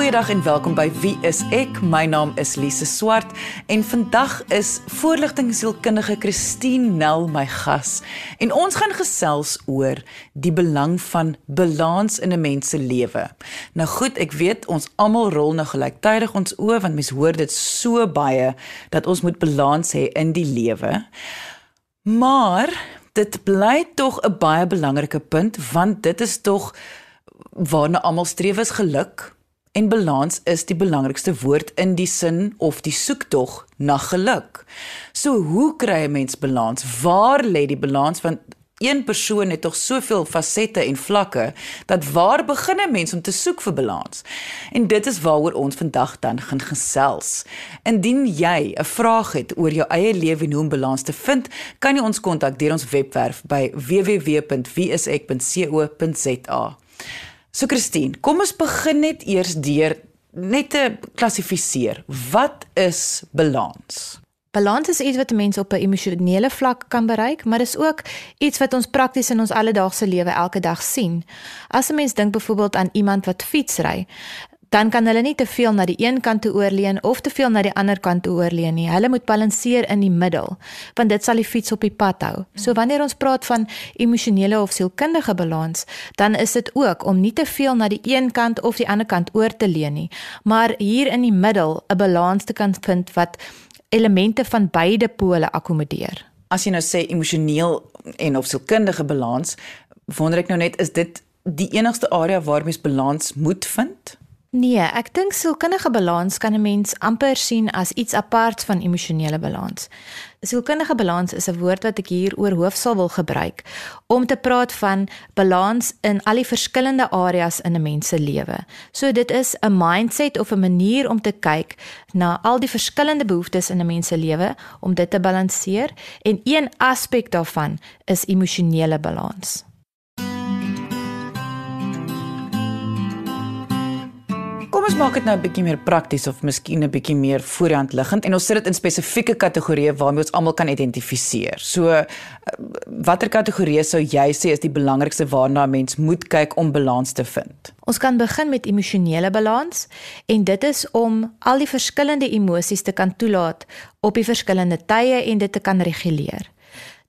Goeiedag en welkom by Wie is ek? My naam is Lise Swart en vandag is voorligtingsielkundige Christine Nel my gas. En ons gaan gesels oor die belang van balans in 'n mens se lewe. Nou goed, ek weet ons almal rol nou gelyktydig ons oë want mense hoor dit so baie dat ons moet balans hê in die lewe. Maar dit bly tog 'n baie belangrike punt want dit is tog waarna almal streef is geluk En balans is die belangrikste woord in die sin of die soektog na geluk. So hoe kry 'n mens balans? Waar lê die balans want een persoon het tog soveel fasette en vlakke dat waar begin 'n mens om te soek vir balans? En dit is waaroor ons vandag dan gaan gesels. Indien jy 'n vraag het oor jou eie lewe en hoe om balans te vind, kan jy ons kontak deur ons webwerf by www.wieisek.co.za. So Christine, kom ons begin net eers deur net te klassifiseer. Wat is balans? Balans is iets wat mense op 'n emosionele vlak kan bereik, maar dis ook iets wat ons prakties in ons alledaagse lewe elke dag sien. As 'n mens dink byvoorbeeld aan iemand wat fietsry, dan kan hulle nie te veel na die een kant toe oorleun of te veel na die ander kant toe oorleun nie. Hulle moet balanseer in die middel, want dit sal die fiets op die pad hou. So wanneer ons praat van emosionele of sielkundige balans, dan is dit ook om nie te veel na die een kant of die ander kant oor te leun nie, maar hier in die middel 'n balans te kan vind wat elemente van beide pole akkommodeer. As jy nou sê emosioneel en of sielkundige balans, wonder ek nou net is dit die enigste area waar mens balans moet vind? Nee, ek dink sielkundige balans kan 'n mens amper sien as iets apart van emosionele balans. Sielkundige balans is 'n woord wat ek hier oor hoofsaal wil gebruik om te praat van balans in al die verskillende areas in 'n mens se lewe. So dit is 'n mindset of 'n manier om te kyk na al die verskillende behoeftes in 'n mens se lewe om dit te balanseer en een aspek daarvan is emosionele balans. Kom ons maak dit nou 'n bietjie meer prakties of miskien 'n bietjie meer voorhand liggend en ons sit dit in spesifieke kategorieë waarmee ons almal kan identifiseer. So eh, watter kategorieë sou jy sê is die belangrikste waarna 'n mens moet kyk om balans te vind? Ons kan begin met emosionele balans en dit is om al die verskillende emosies te kan toelaat op die verskillende tye en dit te kan reguleer.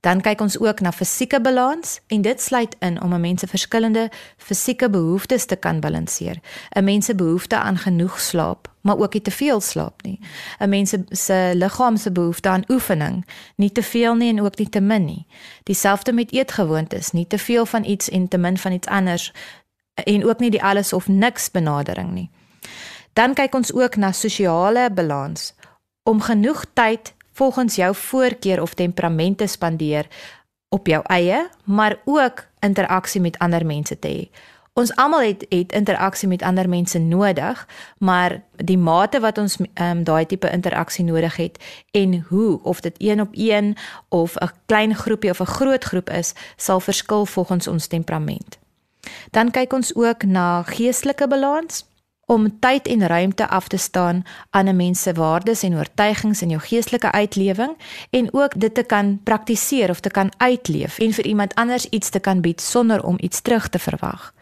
Dan kyk ons ook na fisieke balans en dit sluit in om 'n mens se verskillende fisieke behoeftes te kan balanseer. 'n Mens se behoefte aan genoeg slaap, maar ook nie te veel slaap nie. 'n Mens se liggaam se behoefte aan oefening, nie te veel nie en ook nie te min nie. Dieselfde met eetgewoontes, nie te veel van iets en te min van iets anders en ook nie die alles of niks benadering nie. Dan kyk ons ook na sosiale balans om genoeg tyd volgens jou voorkeur of temperament te spandeer op jou eie, maar ook interaksie met ander mense te hê. Ons almal het het interaksie met ander mense nodig, maar die mate wat ons ehm um, daai tipe interaksie nodig het en hoe of dit een op een of 'n klein groepie of 'n groot groep is, sal verskil volgens ons temperament. Dan kyk ons ook na geestelike balans om tyd en ruimte af te staan aan 'n mens se waardes en oortuigings in jou geestelike uitlewing en ook dit te kan praktiseer of te kan uitleef en vir iemand anders iets te kan bied sonder om iets terug te verwag.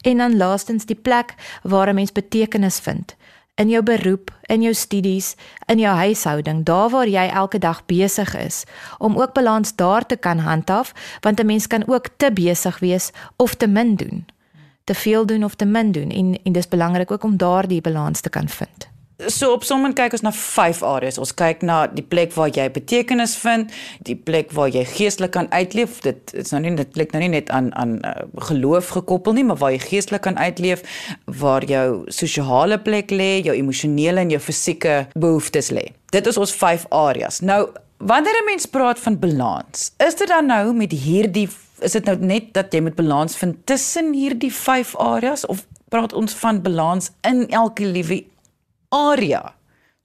En dan laastens die plek waar 'n mens betekenis vind in jou beroep, in jou studies, in jou huishouding, daar waar jy elke dag besig is, om ook balans daar te kan handhaaf, want 'n mens kan ook te besig wees of te min doen te veel doen of te min doen en en dis belangrik ook om daardie balans te kan vind. So op sommige kyk ons na vyf areas. Ons kyk na die plek waar jy betekenis vind, die plek waar jy geestelik kan uitleef. Dit is nou nie dit plek nou nie net aan aan uh, geloof gekoppel nie, maar waar jy geestelik kan uitleef, waar jou sosiale plek lê, jou emosionele en jou fisieke behoeftes lê. Dit is ons vyf areas. Nou, wanneer 'n mens praat van balans, is dit dan nou met hierdie is dit nou net dat jy moet balans vind tussen hierdie vyf areas of praat ons van balans in elke liewe area?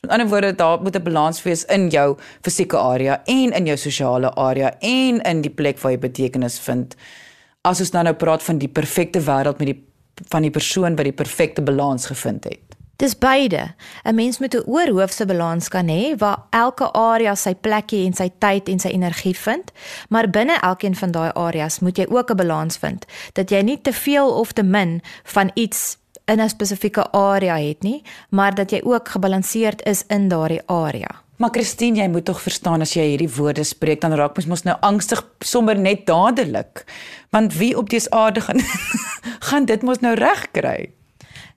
Met ander woorde, daar moet 'n balans wees in jou fisieke area en in jou sosiale area en in die plek waar jy betekenis vind. As ons nou nou praat van die perfekte wêreld met die van die persoon wat die perfekte balans gevind het. Dis beide. 'n Mens moet 'n oorhoofse balans kan hê waar elke area sy plekkie en sy tyd en sy energie vind, maar binne elkeen van daai areas moet jy ook 'n balans vind dat jy nie te veel of te min van iets in 'n spesifieke area het nie, maar dat jy ook gebalanseerd is in daardie area. Maar Christine, jy moet tog verstaan as jy hierdie woorde spreek, dan raak mens mos nou angstig sommer net dadelik. Want wie op dese aarde gaan gaan dit mos nou regkry?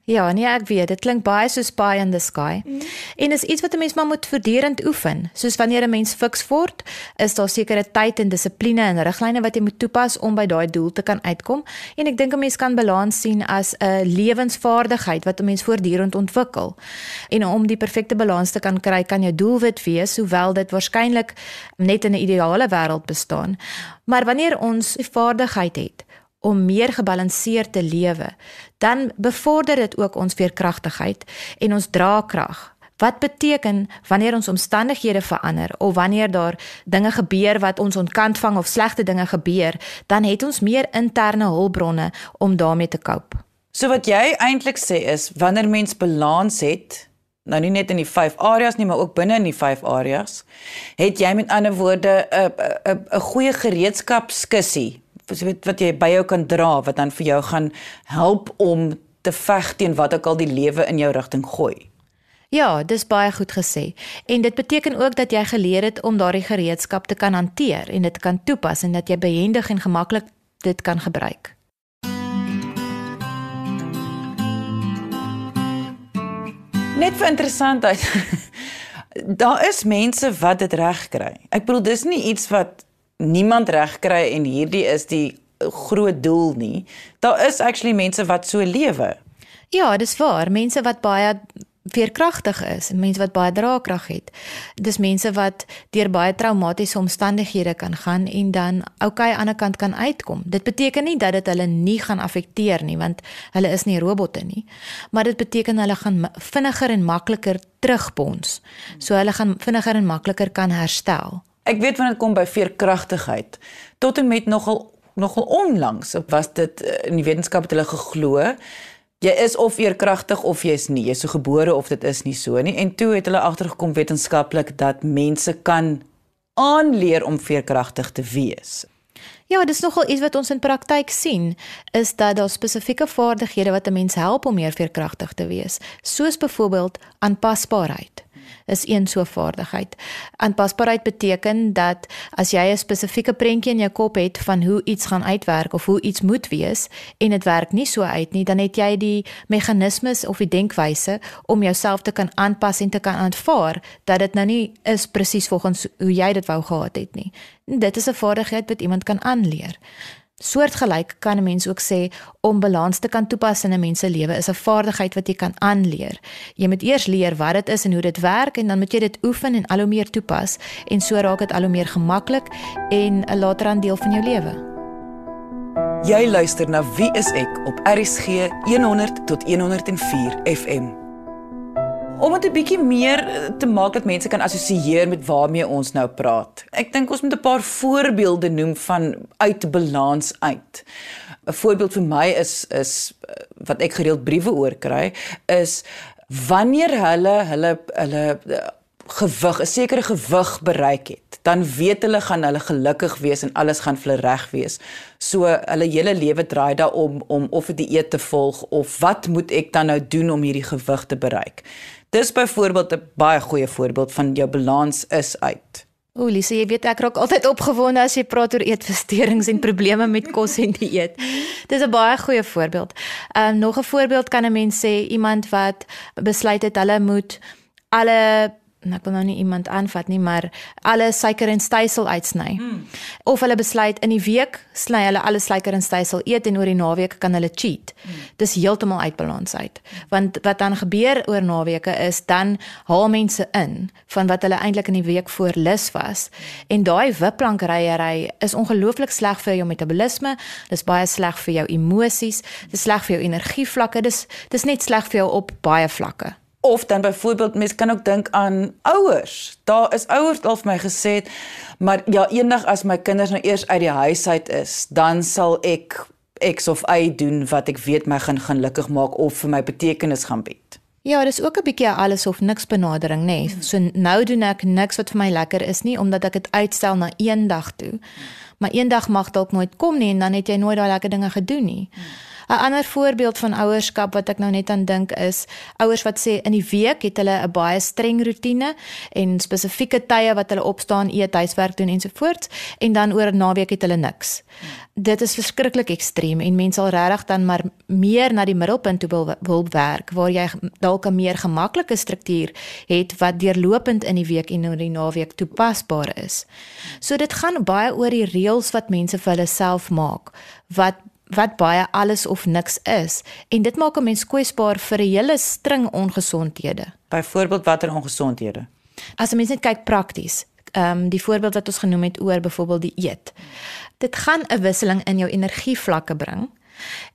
Ja, nee, ek weet, dit klink baie soos pie in the sky. Mm. En is iets wat 'n mens maar moet voortdurend oefen. Soos wanneer 'n mens fiks word, is daar sekere tyd en dissipline en riglyne wat jy moet toepas om by daai doel te kan uitkom. En ek dink 'n mens kan balans sien as 'n lewensvaardigheid wat 'n mens voortdurend ontwikkel. En om die perfekte balans te kan kry, kan jou doelwit wees, hoewel dit waarskynlik net in 'n ideale wêreld bestaan. Maar wanneer ons die vaardigheid het om meer gebalanseerd te lewe, dan bevorder dit ook ons veerkragtigheid en ons draagkrag. Wat beteken wanneer ons omstandighede verander of wanneer daar dinge gebeur wat ons ontkant vang of slegte dinge gebeur, dan het ons meer interne hulpbronne om daarmee te cope. So wat jy eintlik sê is wanneer mens balans het, nou nie net in die 5 areas nie, maar ook binne in die 5 areas, het jy met ander woorde 'n 'n 'n goeie gereedskapskissie wat weet wat jy by jou kan dra wat dan vir jou gaan help om te veg teen wat ook al die lewe in jou rigting gooi. Ja, dis baie goed gesê. En dit beteken ook dat jy geleer het om daardie gereedskap te kan hanteer en dit kan toepas en dat jy behendig en gemaklik dit kan gebruik. Net vir interessantheid. Daar is mense wat dit reg kry. Ek bedoel dis nie iets wat niemand reg kry en hierdie is die groot doel nie. Daar is actually mense wat so lewe. Ja, dis waar. Mense wat baie veerkragtig is, mense wat baie draagkrag het. Dis mense wat deur baie traumatiese omstandighede kan gaan en dan okay aan die ander kant kan uitkom. Dit beteken nie dat dit hulle nie gaan affekteer nie, want hulle is nie robotte nie. Maar dit beteken hulle gaan vinniger en makliker terugbons. So hulle gaan vinniger en makliker kan herstel. Ek weet wanneer dit kom by veerkragtigheid. Tot en met nogal nogal onlangs was dit eh, in die wetenskap het hulle geglo jy is of veerkragtig of jy is nie. Jy's so gebore of dit is nie so nie. En toe het hulle agtergekom wetenskaplik dat mense kan aanleer om veerkragtig te wees. Ja, dis nogal iets wat ons in praktyk sien, is dat daar spesifieke vaardighede wat 'n mens help om meer veerkragtig te wees, soos byvoorbeeld aanpasbaarheid is een so vaardigheid. Aanpasbaarheid beteken dat as jy 'n spesifieke prentjie in jou kop het van hoe iets gaan uitwerk of hoe iets moet wees en dit werk nie so uit nie, dan het jy die meganismes of die denkwyse om jouself te kan aanpas en te kan aanvaar dat dit nou nie is presies volgens hoe jy dit wou gehad het nie. Dit is 'n vaardigheid wat iemand kan aanleer. Soortgelyk kan 'n mens ook sê om balans te kan toepas in 'n mens se lewe is 'n vaardigheid wat jy kan aanleer. Jy moet eers leer wat dit is en hoe dit werk en dan moet jy dit oefen en al hoe meer toepas en so raak dit al hoe meer gemaklik en 'n later aan deel van jou lewe. Jy luister na Wie is ek op RCG 100 tot 104 FM om dit 'n bietjie meer eh, te maak dat mense kan assosieer met waarmee ons nou praat. Ek dink ons moet 'n paar voorbeelde noem van uit balans uit. 'n Voorbeeld vir my is is eh, wat ek gereeld briewe oor kry is wanneer hulle hulle hulle eh, gewig, 'n sekere gewig bereik het, dan weet hulle gaan hulle gelukkig wees en alles gaan vir hulle reg wees. So hulle hele lewe draai daaroor om of 'n dieet te volg of wat moet ek dan nou doen om hierdie gewig te bereik? Dis byvoorbeeld 'n baie goeie voorbeeld van jou balans is uit. O, Lise, jy weet ek raak altyd opgewonde as jy praat oor eetversteurings en probleme met kos en dieet. Dis 'n baie goeie voorbeeld. Ehm um, nog 'n voorbeeld kan 'n mens sê iemand wat besluit het hulle moet alle en ek wil nou nie iemand aanvat nie, maar alle suiker en stysel uitsny. Mm. Of hulle besluit in die week sny hulle alle suiker en stysel eet en oor die naweek kan hulle cheat. Mm. Dis heeltemal uit balans uit. Want wat dan gebeur oor naweke is dan haal mense in van wat hulle eintlik in die week voor lus was. En daai wiplankryery is ongelooflik sleg vir jou metabolisme, dis baie sleg vir jou emosies, dis sleg vir jou energievlakke, dis dis net sleg vir jou op baie vlakke. Of dan byvoorbeeld mense kan ook dink aan ouers. Daar is ouers al vir my gesê, maar ja, eendag as my kinders nou eers uit die huis uit is, dan sal ek X of Y doen wat ek weet my gaan gelukkig maak of vir my betekenis gaan bied. Ja, dis ook 'n bietjie alles of niks benadering, nê. Nee. So nou doen ek niks wat vir my lekker is nie omdat ek dit uitstel na eendag toe. Maar eendag mag dalk nooit kom nie en dan het jy nooit daai lekker dinge gedoen nie. 'n Ander voorbeeld van ouerskap wat ek nou net aan dink is ouers wat sê in die week het hulle 'n baie streng rotine en spesifieke tye wat hulle opstaan, eet, huiswerk doen ensovoorts en dan oor 'n naweek het hulle niks. Dit is verskriklik ekstreem en mense sal regtig dan maar meer na die middelpunt toe wil, wil werk waar jy dalk 'n meer gemaklike struktuur het wat deurlopend in die week en oor die naweek toepasbaar is. So dit gaan baie oor die reëls wat mense vir hulle self maak wat wat baie alles of niks is en dit maak 'n mens kwesbaar vir 'n hele string ongesondhede. Byvoorbeeld watter ongesondhede? As 'n mens net kyk prakties, ehm um, die voorbeeld wat ons genoem het oor byvoorbeeld die eet. Dit gaan 'n wisseling in jou energievlakke bring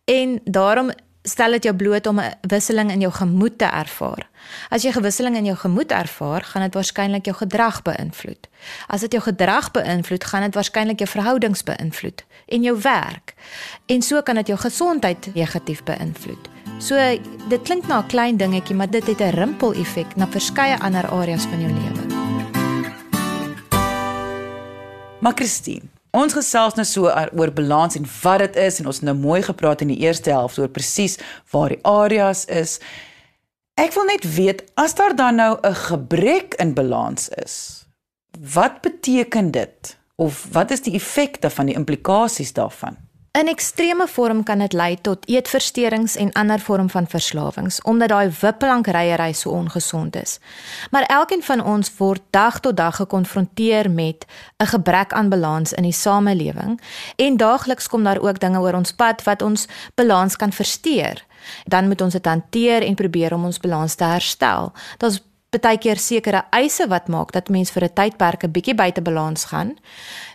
en daarom stel dit jou bloot om 'n wisseling in jou gemoed te ervaar. As jy 'n wisseling in jou gemoed ervaar, gaan dit waarskynlik jou gedrag beïnvloed. As dit jou gedrag beïnvloed, gaan dit waarskynlik jou verhoudings beïnvloed en jou werk. En so kan dit jou gesondheid negatief beïnvloed. So dit klink na 'n klein dingetjie, maar dit het 'n rimpel-effek na verskeie ander areas van jou lewe. Maar Christine, Ons gesels nou so oor balans en wat dit is en ons het nou mooi gepraat in die eerste helfte oor presies waar die areas is. Ek wil net weet as daar dan nou 'n gebrek in balans is. Wat beteken dit? Of wat is die effekte van die implikasies daarvan? In ekstreme vorm kan dit lei tot eetversteurings en ander vorm van verslawings omdat daai wippelank ryery so ongesond is. Maar elkeen van ons word dag tot dag gekonfronteer met 'n gebrek aan balans in die samelewing en daagliks kom daar ook dinge oor ons pad wat ons balans kan versteur. Dan moet ons dit hanteer en probeer om ons balans te herstel. Daar's baie keer sekere eise wat maak dat mens vir 'n tydperk 'n bietjie buite balans gaan.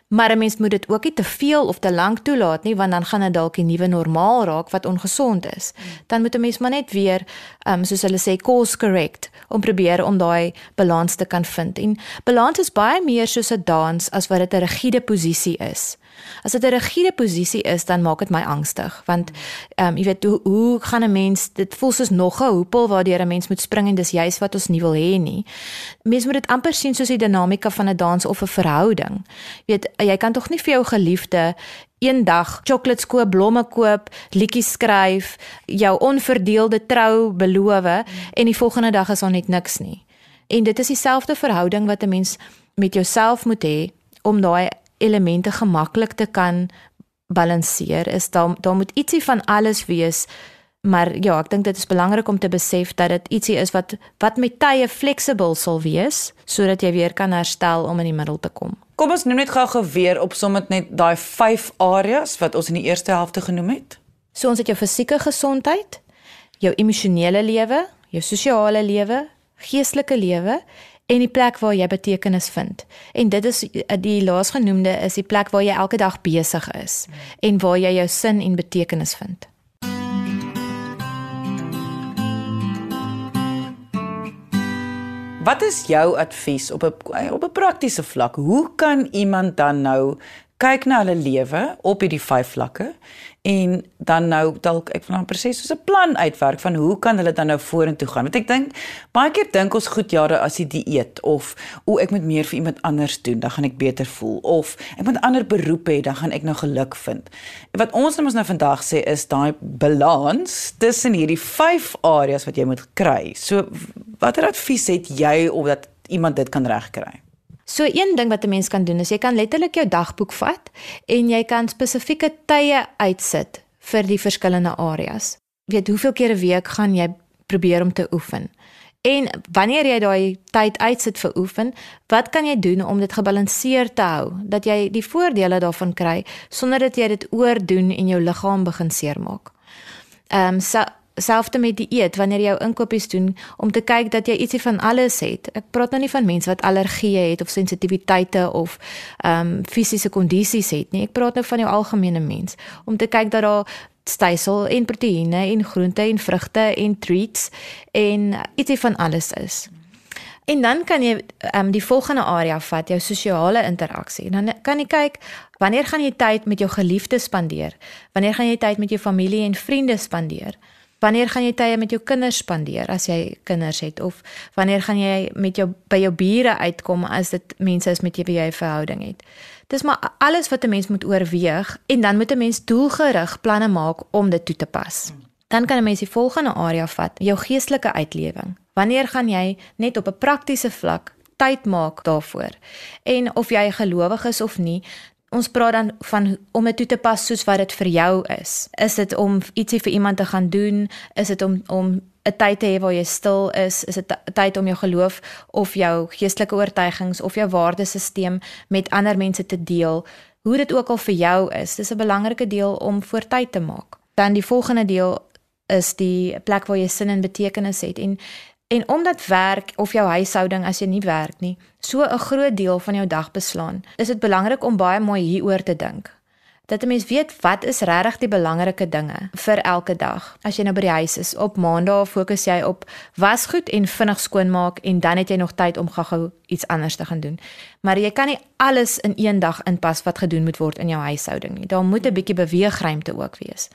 Maar 'n mens moet dit ook nie te veel of te lank toelaat nie want dan gaan dit dalk 'n nuwe normaal raak wat ongesond is. Dan moet 'n mens maar net weer, ehm um, soos hulle sê, course correct om probeer om daai balans te kan vind. En balans is baie meer soos 'n dans as wat dit 'n rigiede posisie is. As dit 'n rigiede posisie is, dan maak dit my angstig want ehm um, jy weet hoe hoe gaan 'n mens dit voel soos nog 'n hoepel waardeur 'n mens moet spring en dis juist wat ons nie wil hê nie. Mens moet dit amper sien soos die dinamika van 'n dans of 'n verhouding. Jy weet jy kan tog nie vir jou geliefde eendag chocolates koop, blomme koop, liedjies skryf, jou onverdeelde trou beloof en die volgende dag is daar net niks nie. En dit is dieselfde verhouding wat 'n mens met jouself moet hê om daai elemente gemaklik te kan balanseer is daar daar moet ietsie van alles wees maar ja ek dink dit is belangrik om te besef dat dit ietsie is wat wat met tye fleksibel sal wees sodat jy weer kan herstel om in die middel te kom. Kom ons noem net gou geweer op sommer net daai 5 areas wat ons in die eerste helfte genoem het. So ons het jou fisieke gesondheid jou emosionele lewe jou sosiale lewe geestelike lewe en die plek waar jy betekenis vind. En dit is eh, die laasgenoemde is die plek waar jy elke dag besig is en waar jy jou sin en betekenis vind. Wat is jou advies op 'n op 'n praktiese vlak? Hoe kan iemand dan nou kyk na hulle lewe op hierdie vyf vlakke en dan nou dalk ek wil nou presies so 'n plan uitwerk van hoe kan hulle dan nou vorentoe gaan. Want ek dink baie keer dink ons goed jare as die dieet of o ek moet meer vir iemand anders doen dan gaan ek beter voel. Of ek moet 'n ander beroep hê dan gaan ek nou geluk vind. Wat ons nou mos nou vandag sê is daai balans tussen hierdie vyf areas wat jy moet kry. So watter advies het jy of dat iemand dit kan regkry So een ding wat 'n mens kan doen is jy kan letterlik jou dagboek vat en jy kan spesifieke tye uitsit vir die verskillende areas. Weet hoeveel keer 'n week gaan jy probeer om te oefen. En wanneer jy daai tyd uitsit vir oefen, wat kan jy doen om dit gebalanseerd te hou dat jy die voordele daarvan kry sonder dat jy dit oordoen en jou liggaam begin seermaak. Ehm um, so selfde met die eet wanneer jy jou inkopies doen om te kyk dat jy ietsie van alles het. Ek praat nou nie van mense wat allergieë het of sensitiwiteite of ehm um, fisiese kondisies het nie. Ek praat nou van jou algemene mens om te kyk dat daar stysel en proteïene en groente en vrugte en treats en ietsie van alles is. En dan kan jy ehm um, die volgende area vat, jou sosiale interaksie. Dan kan jy kyk wanneer gaan jy tyd met jou geliefdes spandeer? Wanneer gaan jy tyd met jou familie en vriende spandeer? Wanneer gaan jy tye met jou kinders spandeer as jy kinders het of wanneer gaan jy met jou by jou bure uitkom as dit mense is met wie jy 'n verhouding het? Dis maar alles wat 'n mens moet oorweeg en dan moet 'n mens doelgerig planne maak om dit toe te pas. Dan kan 'n mens die volgende area vat, jou geestelike uitlewing. Wanneer gaan jy net op 'n praktiese vlak tyd maak daarvoor? En of jy gelowig is of nie, ons praat dan van om dit toe te pas soos wat dit vir jou is. Is dit om ietsie vir iemand te gaan doen? Is dit om om 'n tyd te hê waar jy stil is? Is dit tyd om jou geloof of jou geestelike oortuigings of jou waardesisteem met ander mense te deel? Hoe dit ook al vir jou is, dis 'n belangrike deel om voor tyd te maak. Dan die volgende deel is die plek waar jy sin en betekenis het en En omdat werk of jou huishouding as jy nie werk nie, so 'n groot deel van jou dag beslaan, is dit belangrik om baie mooi hieroor te dink. Dat 'n mens weet wat is regtig die belangrike dinge vir elke dag. As jy nou by die huis is, op maandag fokus jy op wasgoed en vinnig skoonmaak en dan het jy nog tyd om gou-gou iets anders te gaan doen. Maar jy kan nie alles in een dag inpas wat gedoen moet word in jou huishouding nie. Daar moet 'n bietjie beweegruimte ook wees.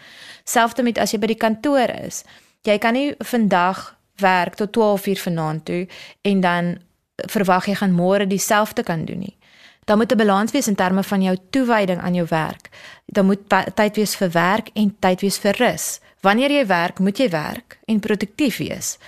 Selfs met as jy by die kantoor is. Jy kan nie vandag werk tot 12 uur vanaand toe en dan verwag jy gaan môre dieselfde kan doen nie. Dan moet 'n balans wees in terme van jou toewyding aan jou werk. Dan moet tyd wees vir werk en tyd wees vir rus. Wanneer jy werk, moet jy werk en produktief wees.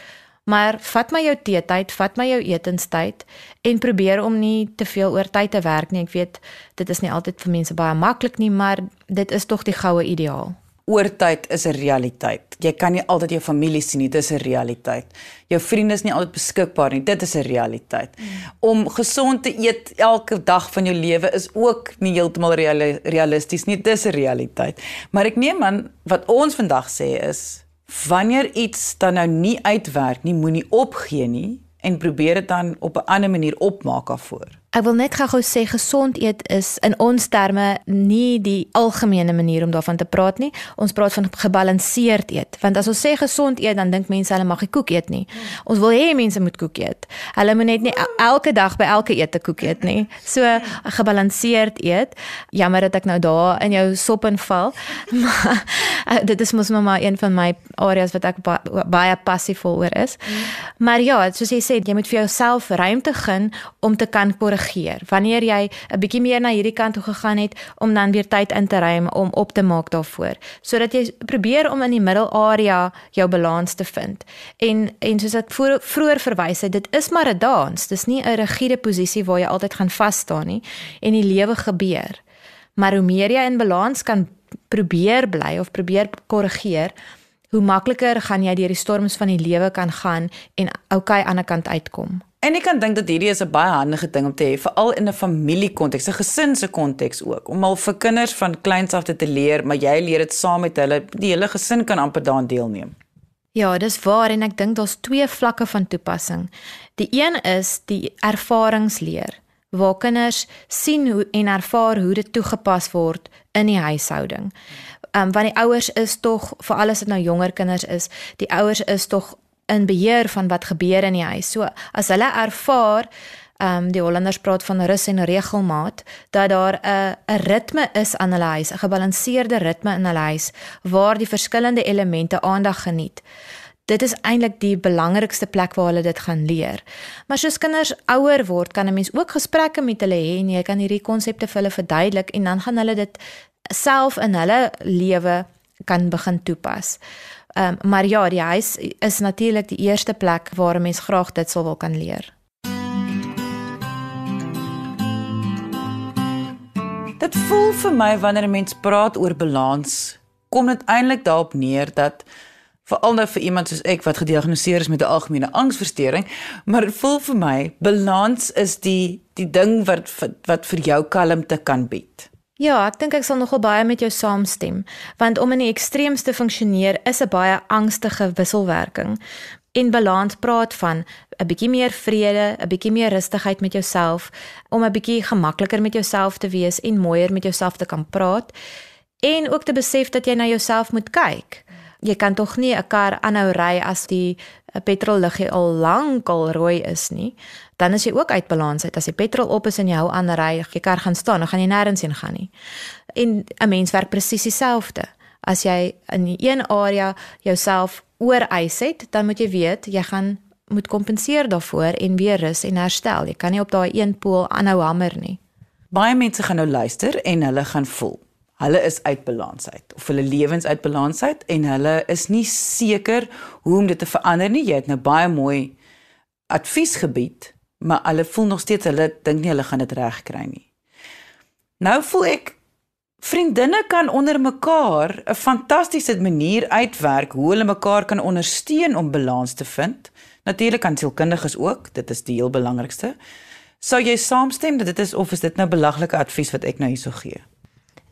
Maar vat my jou teetyd, vat my jou etenstyd en probeer om nie te veel oor tyd te werk nie. Ek weet dit is nie altyd vir mense baie maklik nie, maar dit is tog die goue ideaal oortyd is 'n realiteit. Jy kan nie altyd jou familie sien nie, dit is 'n realiteit. Jou vriende is nie altyd beskikbaar nie, dit is 'n realiteit. Om gesond te eet elke dag van jou lewe is ook nie heeltemal realisties nie, dit is 'n realiteit. Maar ek neem aan wat ons vandag sê is wanneer iets dan nou nie uitwerk nie, moenie opgee nie en probeer dit dan op 'n ander manier opmaak daarvoor. Ek wil net gou-gou sê gesond eet is in ons terme nie die algemene manier om daarvan te praat nie. Ons praat van gebalanseerd eet. Want as ons sê gesond eet, dan dink mense hulle mag nie koek eet nie. Ons wil hê mense moet koek eet. Hulle moet net nie elke dag by elke ete koek eet nie. So gebalanseerd eet. Jammer dat ek nou daar in jou sop inval. Maar dit is mos nou maar een van my areas wat ek ba baie passief oor is. Maar ja, soos jy sê, jy moet vir jouself ruimte gun om te kan korrigeer reageer. Wanneer jy 'n bietjie meer na hierdie kant toe gegaan het om dan weer tyd in te ruim om op te maak daarvoor, sodat jy probeer om in die middelarea jou balans te vind. En en soos ek voor, vroeër verwys het, dit is maar 'n dans. Dis nie 'n rigiede posisie waar jy altyd gaan vas staan nie en die lewe gebeur. Maar hoe meer jy in balans kan probeer bly of probeer korrigeer, hoe makliker gaan jy deur die storms van die lewe kan gaan en okay aan die ander kant uitkom. En ek kan dink dat hierdie is 'n baie handige ding om te hê, veral in 'n familiekonteks, 'n gesin se konteks ook, om al vir kinders van kleins af te leer, maar jy leer dit saam met hulle, die hele gesin kan amper daaraan deelneem. Ja, dis waar en ek dink daar's twee vlakke van toepassing. Die een is die ervaringsleer waar kinders sien hoe en ervaar hoe dit toegepas word in die huishouding. Um, want die ouers is tog vir alles wat nou jonger kinders is, die ouers is tog in beheer van wat gebeur in die huis. So as hulle ervaar ehm um, die Hollanders praat van rus en regelmaat dat daar 'n 'n ritme is aan hulle huis, 'n gebalanseerde ritme in hulle huis waar die verskillende elemente aandag geniet. Dit is eintlik die belangrikste plek waar hulle dit gaan leer. Maar soos kinders ouer word, kan 'n mens ook gesprekke met hulle hê en jy kan hierdie konsepte vir hulle verduidelik en dan gaan hulle dit self in hulle lewe kan begin toepas. Ehm um, maar ja, die huis is natuurlik die eerste plek waar 'n mens graag dit sou wil kan leer. Dit voel vir my wanneer 'n mens praat oor balans, kom dit eintlik daarop neer dat veral nou vir iemand soos ek wat gediagnoseer is met 'n algemene angsversteuring, maar dit voel vir my balans is die die ding wat wat vir jou kalmte kan bied. Ja, ek dink ek sal nogal baie met jou saamstem, want om in die ekstreemste funksioneer is 'n baie angstige wisselwerking. En balans praat van 'n bietjie meer vrede, 'n bietjie meer rustigheid met jouself, om 'n bietjie gemakliker met jouself te wees en mooier met jouself te kan praat en ook te besef dat jy na jouself moet kyk. Jy kan tog nie 'n kar aanhou ry as die petrolliggie al lank al rooi is nie dan is jy ook uit balans uit. As die petrol op is en jy hou aan ry, jy kar gaan staan, dan gaan jy nêrens heen gaan nie. En 'n mens werk presies dieselfde. As jy in een area jouself ooreis het, dan moet jy weet jy gaan moet kompenseer daarvoor en weer rus en herstel. Jy kan nie op daai een pool aanhou hamer nie. Baie mense gaan nou luister en hulle gaan voel hulle is uit balans uit of hulle lewens uit balans uit en hulle is nie seker hoe om dit te verander nie. Jy het nou baie mooi advies gebied, maar hulle voel nog steeds hulle dink nie hulle gaan dit regkry nie. Nou voel ek vriendinne kan onder mekaar 'n fantastiese manier uitwerk hoe hulle mekaar kan ondersteun om balans te vind. Natuurlik kan sielkundiges ook, dit is die heel belangrikste. Sou jy saamstem dat dit is of is dit nou belaglike advies wat ek nou hierso gee?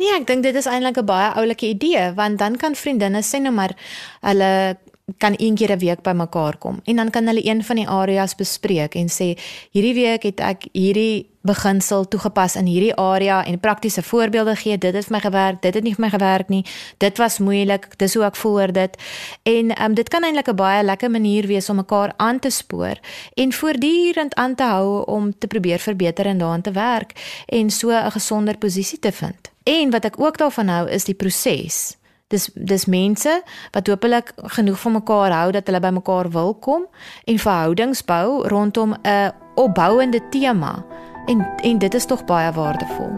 Nee, ek dink dit is eintlik 'n baie oulike idee want dan kan vriendinne sê nou maar hulle kan een keer 'n week bymekaar kom en dan kan hulle een van die areas bespreek en sê hierdie week het ek hierdie beginsel toegepas in hierdie area en praktiese voorbeelde gee. Dit het vir my gewerk dit het nie vir my gewerk nie. Dit was moeilik dis hoe ek voel oor dit. En um, dit kan eintlik 'n baie lekker manier wees om mekaar aan te spoor en voortdurend aan te hou om te probeer verbeter en daaraan te werk en so 'n gesonder posisie te vind en wat ek ook daarvan hou is die proses dis dis mense wat hopelik genoeg van mekaar hou dat hulle by mekaar wil kom en verhoudings bou rondom 'n opbouende tema en en dit is tog baie waardevol.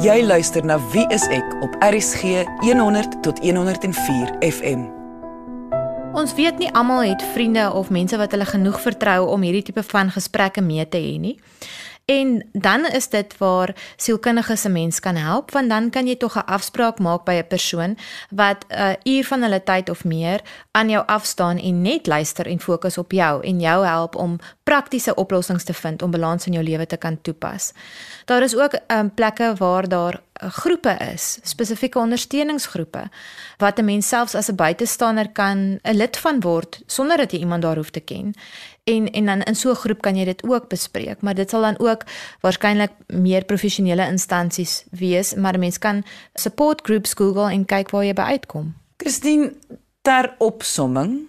Jy luister na Wie is ek op RCG 100 tot 104 FM. Ons weet nie almal het vriende of mense wat hulle genoeg vertrou om hierdie tipe van gesprekke mee te hê nie. En dan is dit waar sielkundige se mens kan help want dan kan jy tog 'n afspraak maak by 'n persoon wat 'n uh, uur van hulle tyd of meer aan jou afstaan en net luister en fokus op jou en jou help om praktiese oplossings te vind om balans in jou lewe te kan toepas. Daar is ook um, plekke waar daar uh, groepe is, spesifieke ondersteuningsgroepe wat 'n mens selfs as 'n buitestander kan 'n lid van word sonder dat jy iemand daar hoef te ken en en dan in so 'n groep kan jy dit ook bespreek, maar dit sal dan ook waarskynlik meer professionele instansies wees, maar mens kan support groups Google en kyk waar jy by uitkom. Christine, ter opsomming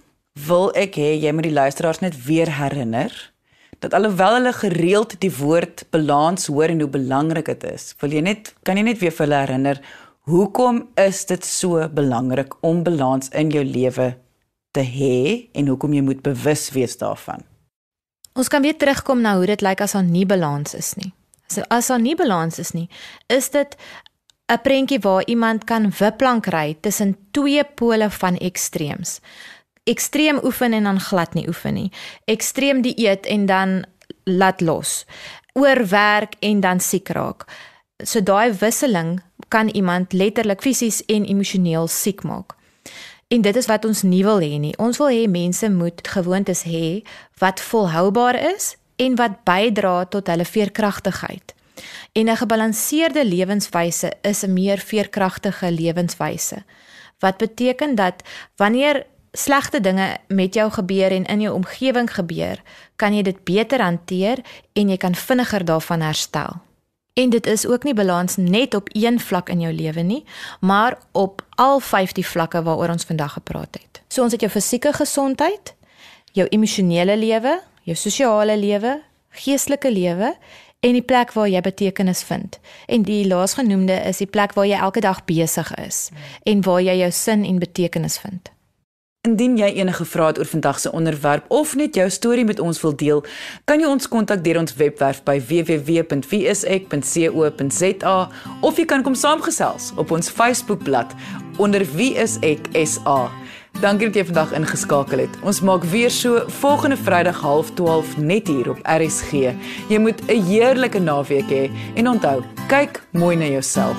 wil ek hê jy moet die luisteraars net weer herinner dat alhoewel hulle gereeld die woord balans hoor en hoe belangrik dit is, wil jy net kan jy net weer vir hulle herinner hoekom is dit so belangrik om balans in jou lewe te hê en hoekom jy moet bewus wees daarvan. Ons kan weer terugkom na hoe dit lyk as daar nie balans is nie. As as daar nie balans is nie, is dit 'n prentjie waar iemand kan wipplank ry tussen twee pole van ekstreems. Ekstreem oefen en dan glad nie oefen nie. Ekstreem dieet en dan laat los. Oorwerk en dan siek raak. So daai wisseling kan iemand letterlik fisies en emosioneel siek maak. En dit is wat ons nie wil hê nie. Ons wil hê mense moet gewoontes hê wat volhoubaar is en wat bydra tot hulle veerkragtigheid. En 'n gebalanseerde lewenswyse is 'n meer veerkragtige lewenswyse. Wat beteken dat wanneer slegte dinge met jou gebeur en in jou omgewing gebeur, kan jy dit beter hanteer en jy kan vinniger daarvan herstel. En dit is ook nie balans net op een vlak in jou lewe nie, maar op al 50 vlakke waaroor ons vandag gepraat het. So ons het jou fisieke gesondheid, jou emosionele lewe, jou sosiale lewe, geestelike lewe en die plek waar jy betekenis vind. En die laasgenoemde is die plek waar jy elke dag besig is en waar jy jou sin en betekenis vind. Indien jy enige vrae het oor vandag se onderwerp of net jou storie met ons wil deel, kan jy ons kontak deur ons webwerf by www.wieisek.co.za of jy kan kom saamgesels op ons Facebookblad onder wieiseksa. Dankie dat jy vandag ingeskakel het. Ons maak weer so volgende Vrydag 12:30 net hier op RSG. Jy moet 'n heerlike naweek hê he, en onthou, kyk mooi na jouself.